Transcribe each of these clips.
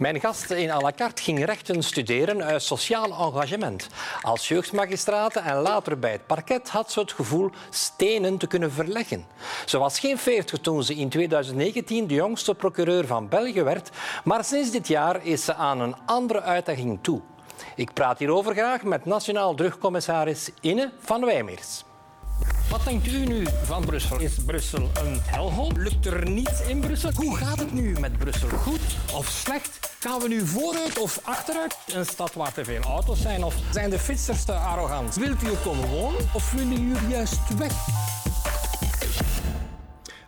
Mijn gast in à la carte ging rechten studeren uit sociaal engagement. Als jeugdmagistraten en later bij het parket had ze het gevoel stenen te kunnen verleggen. Ze was geen veertig toen ze in 2019 de jongste procureur van België werd, maar sinds dit jaar is ze aan een andere uitdaging toe. Ik praat hierover graag met nationaal drugcommissaris Inne van Wijmeers. Wat denkt u nu van Brussel? Is Brussel een helhoop? Lukt er niets in Brussel? Hoe gaat het nu met Brussel? Goed of slecht? Gaan we nu vooruit of achteruit? Een stad waar te veel auto's zijn? Of zijn de fietsers te arrogant? Wilt u er komen wonen of willen jullie juist weg?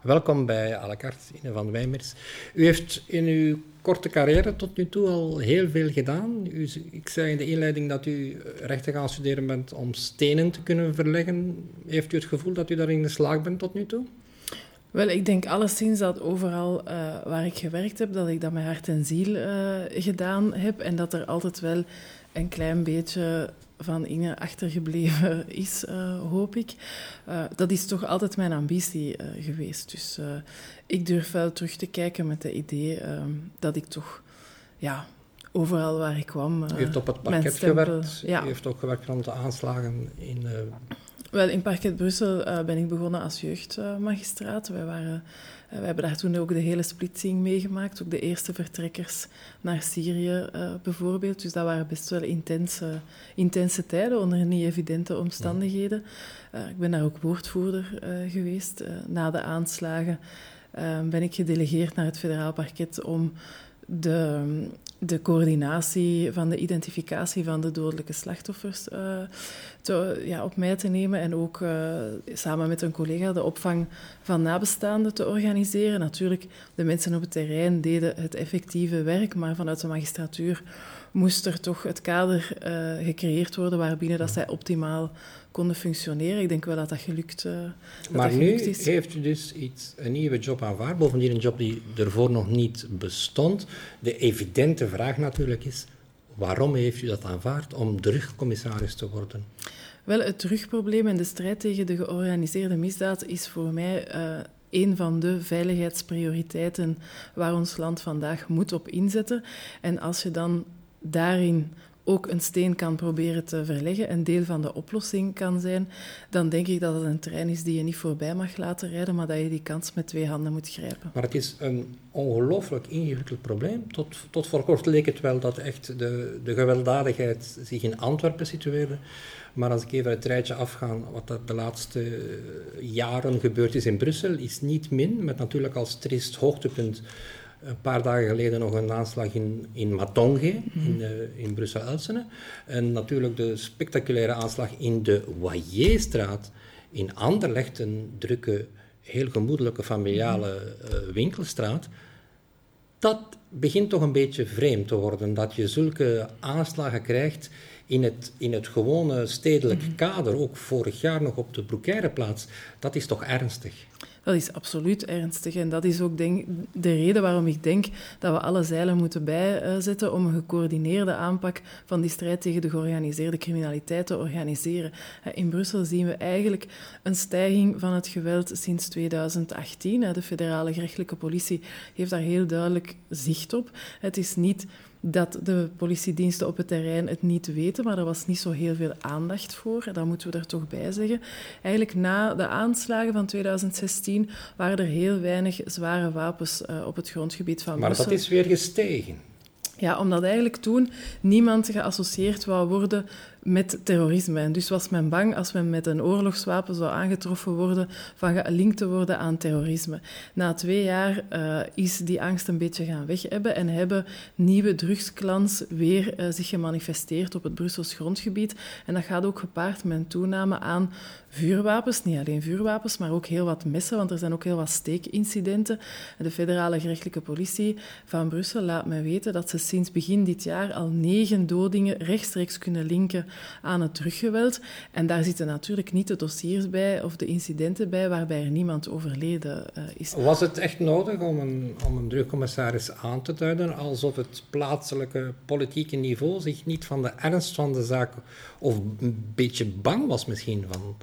Welkom bij à Ine van Wijmers. U heeft in uw korte carrière tot nu toe al heel veel gedaan. U, ik zei in de inleiding dat u rechten gaan studeren bent om stenen te kunnen verleggen. Heeft u het gevoel dat u daarin geslaagd bent tot nu toe? Wel, ik denk alleszins dat overal uh, waar ik gewerkt heb, dat ik dat met hart en ziel uh, gedaan heb. En dat er altijd wel een klein beetje van Inge achtergebleven is, uh, hoop ik. Uh, dat is toch altijd mijn ambitie uh, geweest. Dus ik durf wel terug te kijken met het idee dat ik toch ja, overal waar ik kwam. U heeft op het parket gewerkt. Ja. U heeft ook gewerkt rond de aanslagen in. Wel, in Parket Brussel ben ik begonnen als jeugdmagistraat. Wij waren eh, we hebben daar toen ook de hele splitsing meegemaakt, ook de eerste vertrekkers naar Syrië uh, bijvoorbeeld. Dus dat waren best wel intense, intense tijden onder niet evidente omstandigheden. Ik ben daar ook woordvoerder geweest. na de aanslagen ben ik gedelegeerd naar het federaal parket om de, de coördinatie van de identificatie van de dodelijke slachtoffers uh, te, ja, op mij te nemen en ook uh, samen met een collega de opvang van nabestaanden te organiseren. Natuurlijk, de mensen op het terrein deden het effectieve werk, maar vanuit de magistratuur moest er toch het kader uh, gecreëerd worden waarbinnen dat zij optimaal konden functioneren. Ik denk wel dat dat gelukt, uh, dat maar dat nu is. heeft u dus iets, een nieuwe job aanvaard, bovendien een job die ervoor nog niet bestond. De evidente vraag natuurlijk is, waarom heeft u dat aanvaard om drugcommissaris te worden? Wel, het drugprobleem en de strijd tegen de georganiseerde misdaad is voor mij... Uh, een van de veiligheidsprioriteiten waar ons land vandaag moet op inzetten. En als je dan daarin ook een steen kan proberen te verleggen, een deel van de oplossing kan zijn, dan denk ik dat het een trein is die je niet voorbij mag laten rijden, maar dat je die kans met twee handen moet grijpen. Maar het is een ongelooflijk ingewikkeld probleem. Tot, tot voor kort leek het wel dat echt de, de gewelddadigheid zich in Antwerpen situeerde. Maar als ik even het rijtje afga, wat er de laatste jaren gebeurd is in Brussel, is niet min, met natuurlijk als triest hoogtepunt een paar dagen geleden nog een aanslag in, in Matonge, mm. in, uh, in Brussel-Elsene. En natuurlijk de spectaculaire aanslag in de Wailierstraat in Anderlecht, een drukke, heel gemoedelijke familiale uh, winkelstraat. Dat begint toch een beetje vreemd te worden, dat je zulke aanslagen krijgt in het, in het gewone stedelijk mm. kader, ook vorig jaar nog op de Broekeirenplaats. Dat is toch ernstig? Dat is absoluut ernstig. En dat is ook denk, de reden waarom ik denk dat we alle zeilen moeten bijzetten om een gecoördineerde aanpak van die strijd tegen de georganiseerde criminaliteit te organiseren. In Brussel zien we eigenlijk een stijging van het geweld sinds 2018. De federale gerechtelijke politie heeft daar heel duidelijk zicht op. Het is niet dat de politiediensten op het terrein het niet weten, maar er was niet zo heel veel aandacht voor. Dat moeten we er toch bij zeggen. Eigenlijk na de aanslagen van 2016 waren er heel weinig zware wapens uh, op het grondgebied van maar Brussel. Maar dat is weer gestegen. Ja, omdat eigenlijk toen niemand geassocieerd wou worden met terrorisme. En dus was men bang als men met een oorlogswapen zou aangetroffen worden van gelinkt te worden aan terrorisme. Na twee jaar uh, is die angst een beetje gaan weghebben en hebben nieuwe drugsklans weer uh, zich gemanifesteerd op het Brussels grondgebied. En dat gaat ook gepaard met een toename aan vuurwapens, niet alleen vuurwapens, maar ook heel wat messen, want er zijn ook heel wat steekincidenten. De federale gerechtelijke politie van Brussel laat mij weten dat ze sinds begin dit jaar al negen dodingen rechtstreeks kunnen linken aan het teruggeweld. En daar zitten natuurlijk niet de dossiers bij of de incidenten bij waarbij er niemand overleden uh, is. Was het echt nodig om een, om een aan te duiden alsof het plaatselijke politieke niveau zich niet van de ernst van de zaak of een beetje bang was misschien van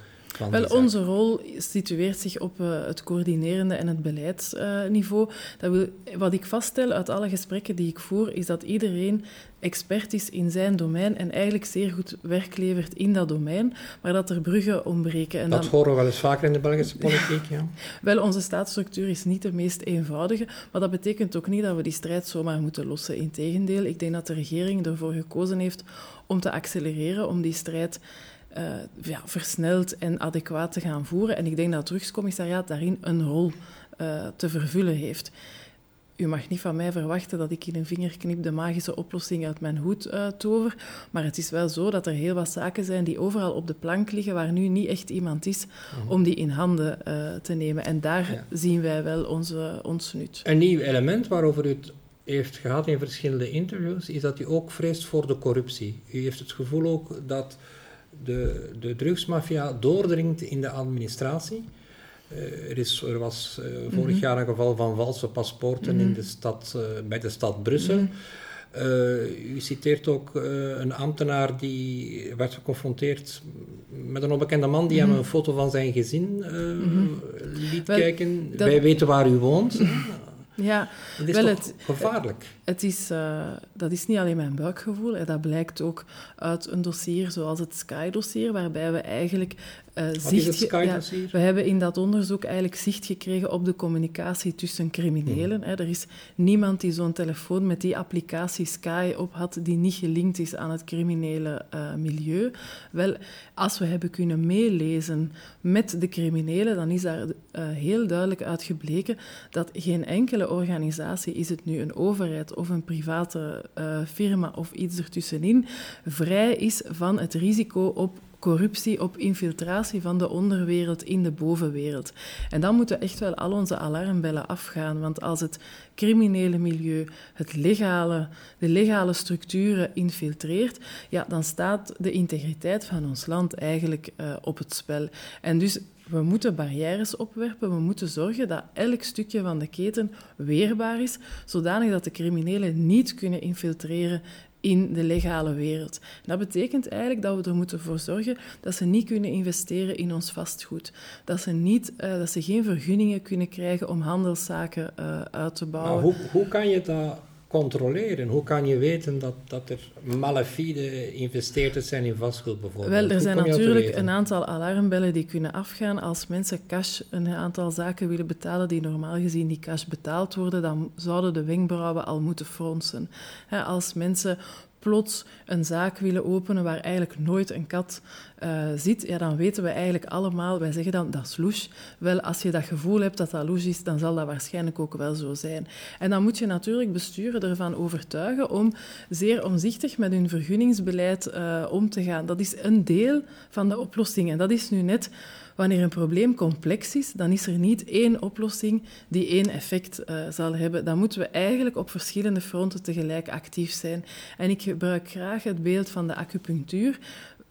Wel, onze rol situeert zich op uh, het coördinerende en het beleidsniveau. Uh, wat ik vaststel uit alle gesprekken die ik voer, is dat iedereen expert is in zijn domein en eigenlijk zeer goed werk levert in dat domein, maar dat er bruggen ontbreken. En dat dan, horen we wel eens vaker in de Belgische politiek, ja. Wel, onze staatsstructuur is niet de meest eenvoudige, maar dat betekent ook niet dat we die strijd zomaar moeten lossen. Integendeel, ik denk dat de regering ervoor gekozen heeft om te accelereren, om die strijd uh, ja, versneld en adequaat te gaan voeren. En ik denk dat het drugscommissariaat daarin een rol uh, te vervullen heeft. U mag niet van mij verwachten dat ik in een vingerknip de magische oplossing uit mijn hoed uh, tover. Maar het is wel zo dat er heel wat zaken zijn die overal op de plank liggen, waar nu niet echt iemand is mhm. om die in handen te nemen. En daar zien wij wel onze, ons nut. Een nieuw element waarover u het heeft gehad in verschillende interviews, is dat u ook vreest voor de corruptie. U heeft het gevoel ook dat de, de drugsmafia doordringt in de administratie. Uh, er, is, er was uh, vorig mm jaar een geval van valse paspoorten mm -hmm. in de stad, uh, bij de stad Brussel. Mm -hmm. u citeert ook een ambtenaar die werd geconfronteerd met een onbekende man die hem een foto van zijn gezin liet Wel, kijken. Dat... Wij weten waar u woont. Ja, dat is wel het, gevaarlijk. Het is, uh, dat is niet alleen mijn buikgevoel. Hè. Dat blijkt ook uit een dossier zoals het Sky-dossier, waarbij we eigenlijk uh, zicht... Ja, we hebben in dat onderzoek eigenlijk zicht gekregen op de communicatie tussen criminelen. Hè. Er is niemand die zo'n telefoon met die applicatie Sky op had die niet gelinkt is aan het criminele uh, milieu. Wel, als we hebben kunnen meelezen met de criminelen, dan is daar heel duidelijk uit gebleken dat geen enkele organisatie, is het nu een overheid of een private firma of iets ertussenin, vrij is van het risico op corruptie, op infiltratie van de onderwereld in de bovenwereld. En dan moeten echt wel al onze alarmbellen afgaan, want als het criminele milieu het legale, de legale structuren infiltreert, ja, dan staat de integriteit van ons land eigenlijk uh, op het spel. En dus we moeten barrières opwerpen, we moeten zorgen dat elk stukje van de keten weerbaar is, zodanig dat de criminelen niet kunnen infiltreren in de legale wereld. Dat betekent eigenlijk dat we er moeten voor zorgen dat ze niet kunnen investeren in ons vastgoed. Dat ze, niet, uh, dat ze geen vergunningen kunnen krijgen om handelszaken uh, uit te bouwen. Maar hoe, hoe kan je dat controleren? Hoe kan je weten dat, dat er malafide investeerders zijn in vastgoed bijvoorbeeld? Wel, er zijn natuurlijk een aantal alarmbellen die kunnen afgaan. Als mensen cash een aantal zaken willen betalen die normaal gezien die cash betaald worden, dan zouden de wenkbrauwen al moeten fronsen. Als mensen plots een zaak willen openen waar eigenlijk nooit een kat uh, zit, ja, dan weten we eigenlijk allemaal, wij zeggen dan dat is louche. Wel, als je dat gevoel hebt dat dat louche is, dan zal dat waarschijnlijk ook wel zo zijn. En dan moet je natuurlijk besturen ervan overtuigen om zeer omzichtig met hun vergunningsbeleid uh, om te gaan. Dat is een deel van de oplossing. En dat is nu net Wanneer een probleem complex is, dan is er niet één oplossing die één effect uh, zal hebben. Dan moeten we eigenlijk op verschillende fronten tegelijk actief zijn. En ik gebruik graag het beeld van de acupunctuur,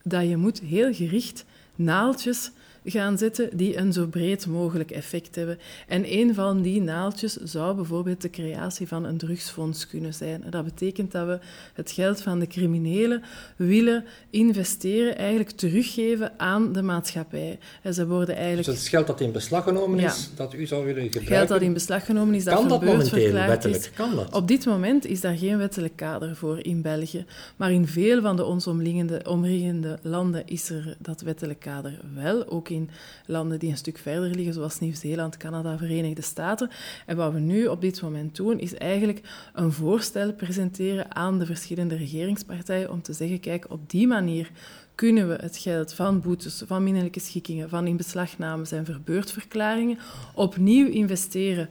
dat je moet heel gericht naaldjes gaan zetten die een zo breed mogelijk effect hebben. En een van die naaldjes zou bijvoorbeeld de creatie van een drugsfonds kunnen zijn. dat betekent dat we het geld van de criminelen willen investeren, eigenlijk teruggeven aan de maatschappij. En ze worden eigenlijk... Dus het geld dat in beslag genomen is, dat u zou willen gebruiken... Geld dat in beslag genomen is, dat kan dat momenteel wettelijk? Is. Kan dat? Op dit moment is daar geen wettelijk kader voor in België. Maar in veel van de ons omliggende, omringende landen is er dat wettelijk kader wel, ook in landen die een stuk verder liggen, zoals Nieuw-Zeeland, Canada, Verenigde Staten. En wat we nu op dit moment doen, is eigenlijk een voorstel presenteren aan de verschillende regeringspartijen om te zeggen, kijk, op die manier kunnen we het geld van boetes, van minderlijke schikkingen, van inbeslagnames en verbeurdverklaringen opnieuw investeren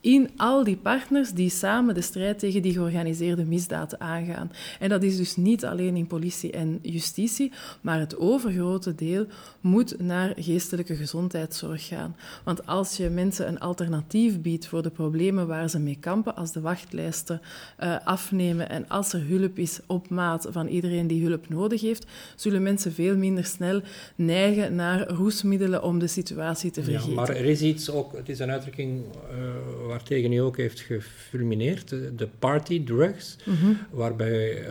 in al die partners die samen de strijd tegen die georganiseerde misdaden aangaan. En dat is dus niet alleen in politie en justitie, maar het overgrote deel moet naar geestelijke gezondheidszorg gaan. Want als je mensen een alternatief biedt voor de problemen waar ze mee kampen, als de wachtlijsten uh, afnemen en als er hulp is op maat van iedereen die hulp nodig heeft, zullen mensen veel minder snel neigen naar roesmiddelen om de situatie te vergeten. Ja, maar er is iets ook, het is een uitdrukking uh, waartegen u ook heeft gefulmineerd, de party drugs, mhm. waarbij uh,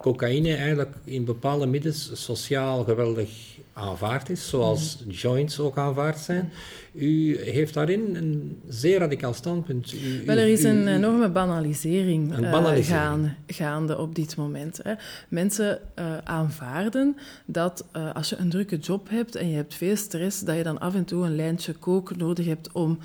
cocaïne eigenlijk in bepaalde middels sociaal geweldig aanvaard is, zoals mhm. joints ook aanvaard zijn. U heeft daarin een zeer radicaal standpunt. U, Wel, er is een enorme banalisering, een banalisering. gaande op dit moment. Hè. Mensen uh, aanvaarden dat uh, als je een drukke job hebt en je hebt veel stress, dat je dan af en toe een lijntje kook nodig hebt om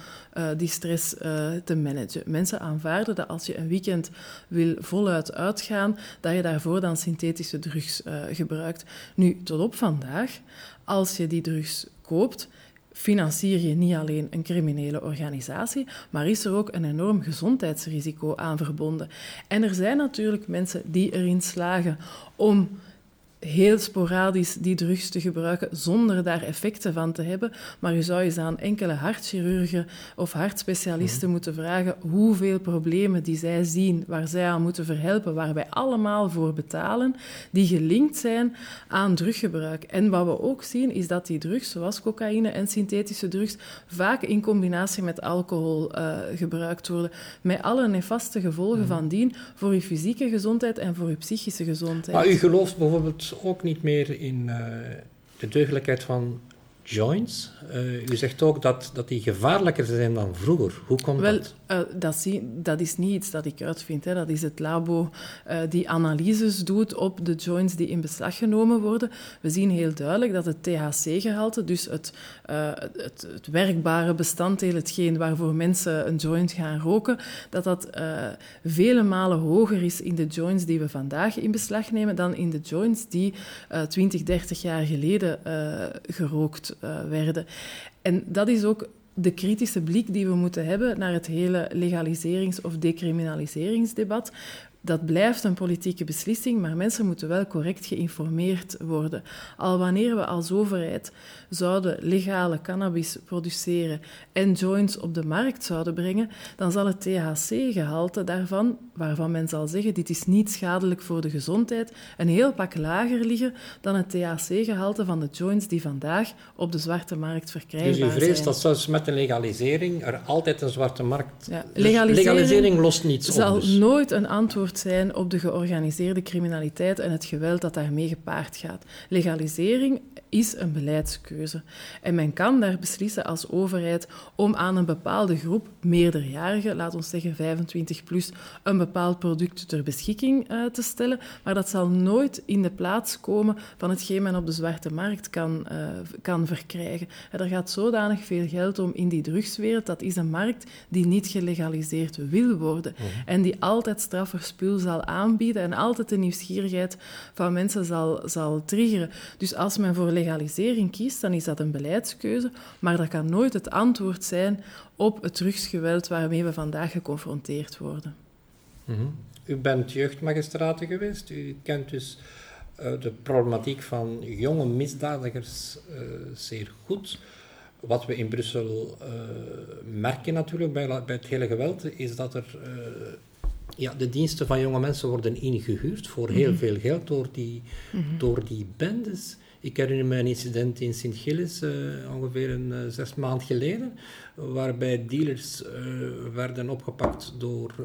die stress te managen. Mensen aanvaarden dat als je een weekend wil voluit uitgaan, dat je daarvoor dan synthetische drugs gebruikt. Nu, tot op vandaag, als je die drugs koopt, financier je niet alleen een criminele organisatie, maar is er ook een enorm gezondheidsrisico aan verbonden. En er zijn natuurlijk mensen die erin slagen om heel sporadisch die drugs te gebruiken zonder daar effecten van te hebben. Maar je zou eens aan enkele hartchirurgen of hartspecialisten mhm. moeten vragen hoeveel problemen die zij zien, waar zij aan moeten verhelpen, waar wij allemaal voor betalen, die gelinkt zijn aan druggebruik. En wat we ook zien, is dat die drugs, zoals cocaïne en synthetische drugs, vaak in combinatie met alcohol uh, gebruikt worden, met alle nefaste gevolgen mhm. van dien voor je fysieke gezondheid en voor je psychische gezondheid. Maar u gelooft bijvoorbeeld ook niet meer in uh, de deugdelijkheid van joints. Uh, u zegt ook dat, dat die gevaarlijker zijn dan vroeger. Hoe komt Wel, dat? Uh, dat, zie, dat, is niet iets dat ik uitvind. Hè. Dat is het labo uh, die analyses doet op de joints die in beslag genomen worden. We zien heel duidelijk dat het THC-gehalte, dus het, het, het, werkbare bestanddeel, hetgeen waarvoor mensen een joint gaan roken, dat dat vele malen hoger is in de joints die we vandaag in beslag nemen dan in de joints die 20, 30 jaar geleden gerookt uh. En dat is ook de kritische blik die we moeten hebben naar het hele legaliserings- of decriminaliseringsdebat dat blijft een politieke beslissing, maar mensen moeten wel correct geïnformeerd worden. Al wanneer we als overheid zouden legale cannabis produceren en joints op de markt zouden brengen, dan zal het THC-gehalte daarvan, waarvan men zal zeggen dit is niet schadelijk voor de gezondheid, een heel pak lager liggen dan het THC-gehalte van de joints die vandaag op de zwarte markt verkrijgbaar zijn. Dus u vreest dat zelfs met een legalisering er altijd een zwarte markt... Ja, dus legalisering, lost niets op. zal dus. nooit een antwoord zijn op de georganiseerde criminaliteit en het geweld dat daarmee gepaard gaat. Legalisering is een beleidskeuze. En men kan daar beslissen als overheid om aan een bepaalde groep meerderjarigen, laten we zeggen 25 plus, een bepaald product ter beschikking uh, te stellen. Maar dat zal nooit in de plaats komen van hetgeen men op de zwarte markt kan, uh, kan verkrijgen. En er gaat zodanig veel geld om in die drugswereld. Dat is een markt die niet gelegaliseerd wil worden. Mhm. En die altijd strafverspul zal aanbieden en altijd de nieuwsgierigheid van mensen zal, zal triggeren. Dus als men voor legalisering kiest, dan is dat een beleidskeuze, maar dat kan nooit het antwoord zijn op het drugsgeweld waarmee we vandaag geconfronteerd worden. Mhm. U bent jeugdmagistraten geweest, u kent dus uh, de problematiek van jonge misdadigers uh, zeer goed. Wat we in Brussel uh, merken natuurlijk bij, bij, het hele geweld, is dat er ja, de diensten van jonge mensen worden ingehuurd voor heel mhm. veel geld door die, mm -hmm. door die bendes. Ik herinner me een incident in Sint-Gilles, uh, ongeveer een uh, zes maand geleden, waarbij dealers uh, werden opgepakt door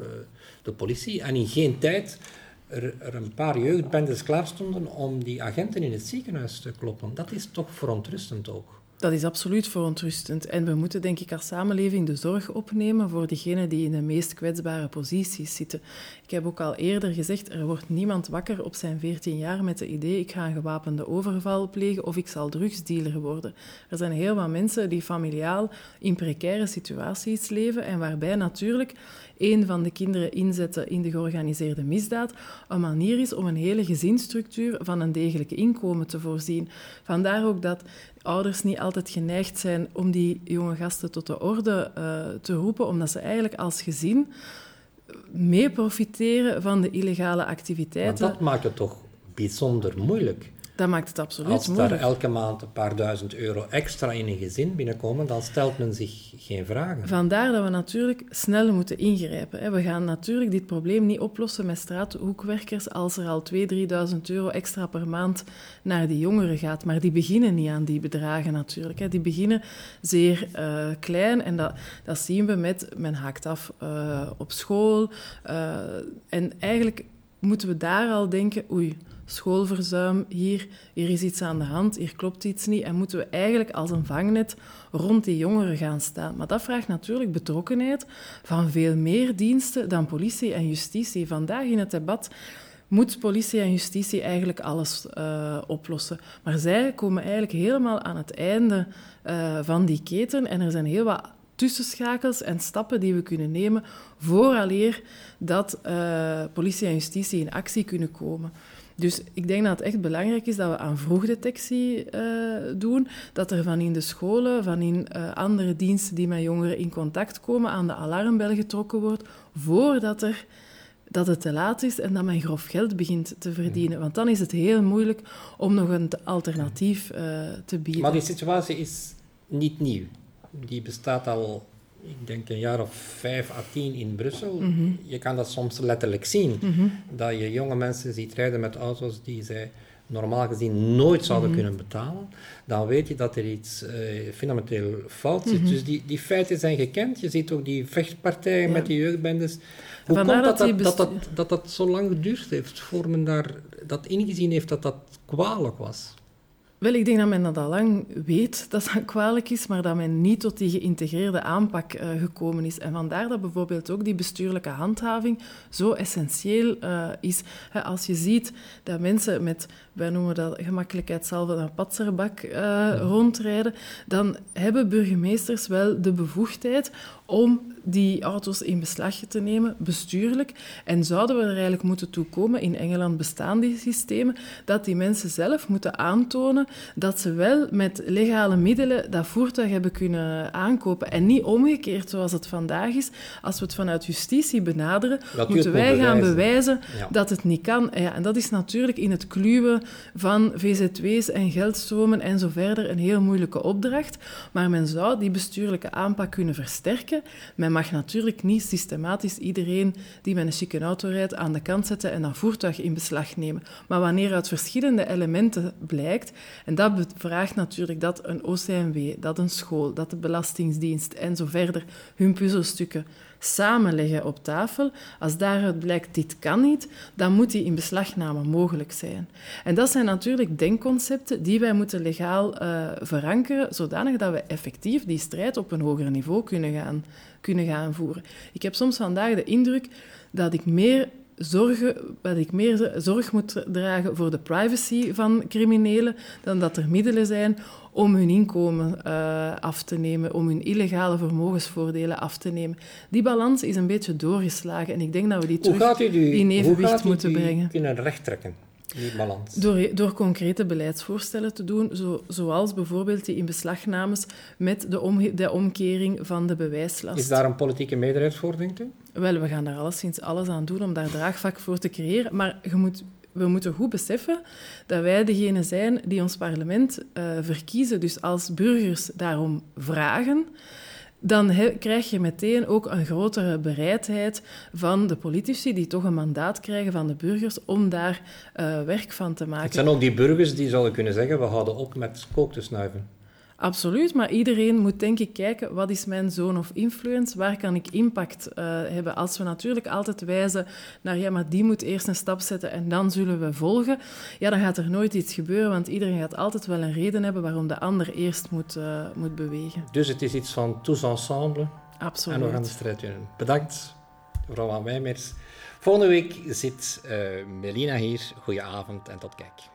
de politie en in geen tijd er, er, een paar jeugdbendes klaar stonden om die agenten in het ziekenhuis te kloppen. Dat is toch verontrustend ook. Dat is absoluut verontrustend. En we moeten, denk ik, als samenleving de zorg opnemen voor diegenen die in de meest kwetsbare posities zitten. Ik heb ook al eerder gezegd, er wordt niemand wakker op zijn 14 jaar met het idee ik ga een gewapende overval plegen of ik zal drugsdealer worden. Er zijn heel wat mensen die familiaal in precaire situaties leven en waarbij natuurlijk een van de kinderen inzetten in de georganiseerde misdaad een manier is om een hele gezinsstructuur van een degelijk inkomen te voorzien. Vandaar ook dat ouders niet altijd geneigd zijn om die jonge gasten tot de orde uh, te roepen, omdat ze eigenlijk als gezin mee profiteren van de illegale activiteiten. Maar dat maakt het toch bijzonder moeilijk. Dat maakt het absoluut Als moeilijk. daar elke maand een paar duizend euro extra in een gezin binnenkomen, dan stelt men zich geen vragen. Vandaar dat we natuurlijk snel moeten ingrijpen. We gaan natuurlijk dit probleem niet oplossen met straathoekwerkers als er al 2.000, 3.000 euro extra per maand naar die jongeren gaat. Maar die beginnen niet aan die bedragen natuurlijk. Die beginnen zeer uh, klein en dat, dat zien we met men haakt af uh, op school. Uh, en eigenlijk moeten we daar al denken, oei, schoolverzuim, hier, hier is iets aan de hand, hier klopt iets niet. En moeten we eigenlijk als een vangnet rond die jongeren gaan staan. Maar dat vraagt natuurlijk betrokkenheid van veel meer diensten dan politie en justitie. Vandaag in het debat moet politie en justitie eigenlijk alles uh, oplossen. Maar zij komen eigenlijk helemaal aan het einde uh, van die keten en er zijn heel wat tussenschakels en stappen die we kunnen nemen vooraleer dat uh, politie en justitie in actie kunnen komen. Dus ik denk dat het echt belangrijk is dat we aan vroegdetectie uh, doen. Dat er van in de scholen, van in uh, andere diensten die met jongeren in contact komen, aan de alarmbel getrokken wordt, voordat er dat het te laat is en dat men grof geld begint te verdienen. Want dan is het heel moeilijk om nog een alternatief uh, te bieden. Maar die situatie is niet nieuw. Die bestaat al, ik denk, een jaar of vijf à tien in Brussel. Mm -hmm. Je kan dat soms letterlijk zien. Mm -hmm. Dat je jonge mensen ziet rijden met auto's die zij normaal gezien nooit zouden mm -hmm. kunnen betalen. Dan weet je dat er iets uh, fundamenteel fout zit. Dus die, die feiten zijn gekend. Je ziet ook die vechtpartijen ja. met die jeugdbendes. Hoe komt dat dat, dat, dat, dat, dat zo lang geduurd heeft voor men daar dat ingezien heeft dat dat kwalijk was? Wel, ik denk dat men dat al lang weet dat dat kwalijk is, maar dat men niet tot die geïntegreerde aanpak uh, gekomen is. En vandaar dat bijvoorbeeld ook die bestuurlijke handhaving zo essentieel uh, is. He, als je ziet dat mensen met, wij noemen dat gemakkelijkheidshalve een patserbak uh, ja. rondrijden, dan hebben burgemeesters wel de bevoegdheid om die auto's in beslag te nemen, bestuurlijk. En zouden we er eigenlijk moeten toekomen, in Engeland bestaan die systemen, dat die mensen zelf moeten aantonen dat ze wel met legale middelen dat voertuig hebben kunnen aankopen. En niet omgekeerd zoals het vandaag is. Als we het vanuit justitie benaderen, dat moeten wij bewijzen. gaan bewijzen ja. dat het niet kan. Ja, en dat is natuurlijk in het kluwen van VZW's en geldstromen en zo verder een heel moeilijke opdracht. Maar men zou die bestuurlijke aanpak kunnen versterken. Men mag natuurlijk niet systematisch iedereen die met een chique auto rijdt aan de kant zetten en dat voertuig in beslag nemen. Maar wanneer uit verschillende elementen blijkt, en dat vraagt natuurlijk dat een OCMW, dat een school, dat de Belastingdienst en zo verder hun puzzelstukken samenleggen op tafel. Als daaruit blijkt dit kan niet, dan moet die in beslagname mogelijk zijn. En dat zijn natuurlijk denkconcepten die wij moeten legaal uh, verankeren, zodanig dat we effectief die strijd op een hoger niveau kunnen gaan, kunnen gaan voeren. Ik heb soms vandaag de indruk dat ik meer zorgen, dat ik meer zorg moet dragen voor de privacy van criminelen dan dat er middelen zijn om hun inkomen uh, af te nemen, om hun illegale vermogensvoordelen af te nemen. Die balans is een beetje doorgeslagen en ik denk dat we die terug die, in evenwicht moeten brengen. kunnen rechttrekken? Die balans. Door, door concrete beleidsvoorstellen te doen, zo, zoals bijvoorbeeld die inbeslagnames met de, om, de omkering van de bewijslast. Is daar een politieke meerderheid voor, denkt u? Wel, we gaan daar alleszins alles aan doen om daar draagvlak voor te creëren. Maar je moet, we moeten goed beseffen dat wij degene zijn die ons parlement uh, verkiezen. Dus als burgers daarom vragen, dan he, krijg je meteen ook een grotere bereidheid van de politici, die toch een mandaat krijgen van de burgers, om daar uh, werk van te maken. Het zijn ook die burgers die zouden kunnen zeggen, we houden op met kook te snuiven. Absoluut, maar iedereen moet denk ik kijken, wat is mijn zone of influence? Waar kan ik impact uh, hebben? Als we natuurlijk altijd wijzen naar, ja, maar die moet eerst een stap zetten en dan zullen we volgen, ja, dan gaat er nooit iets gebeuren, want iedereen gaat altijd wel een reden hebben waarom de ander eerst moet, uh, moet bewegen. Dus het is iets van tous ensemble Absoluut. en we gaan de strijd winnen. Bedankt, mevrouw Van Wijmers. Volgende week zit uh, Melina hier. Goedenavond en tot kijk.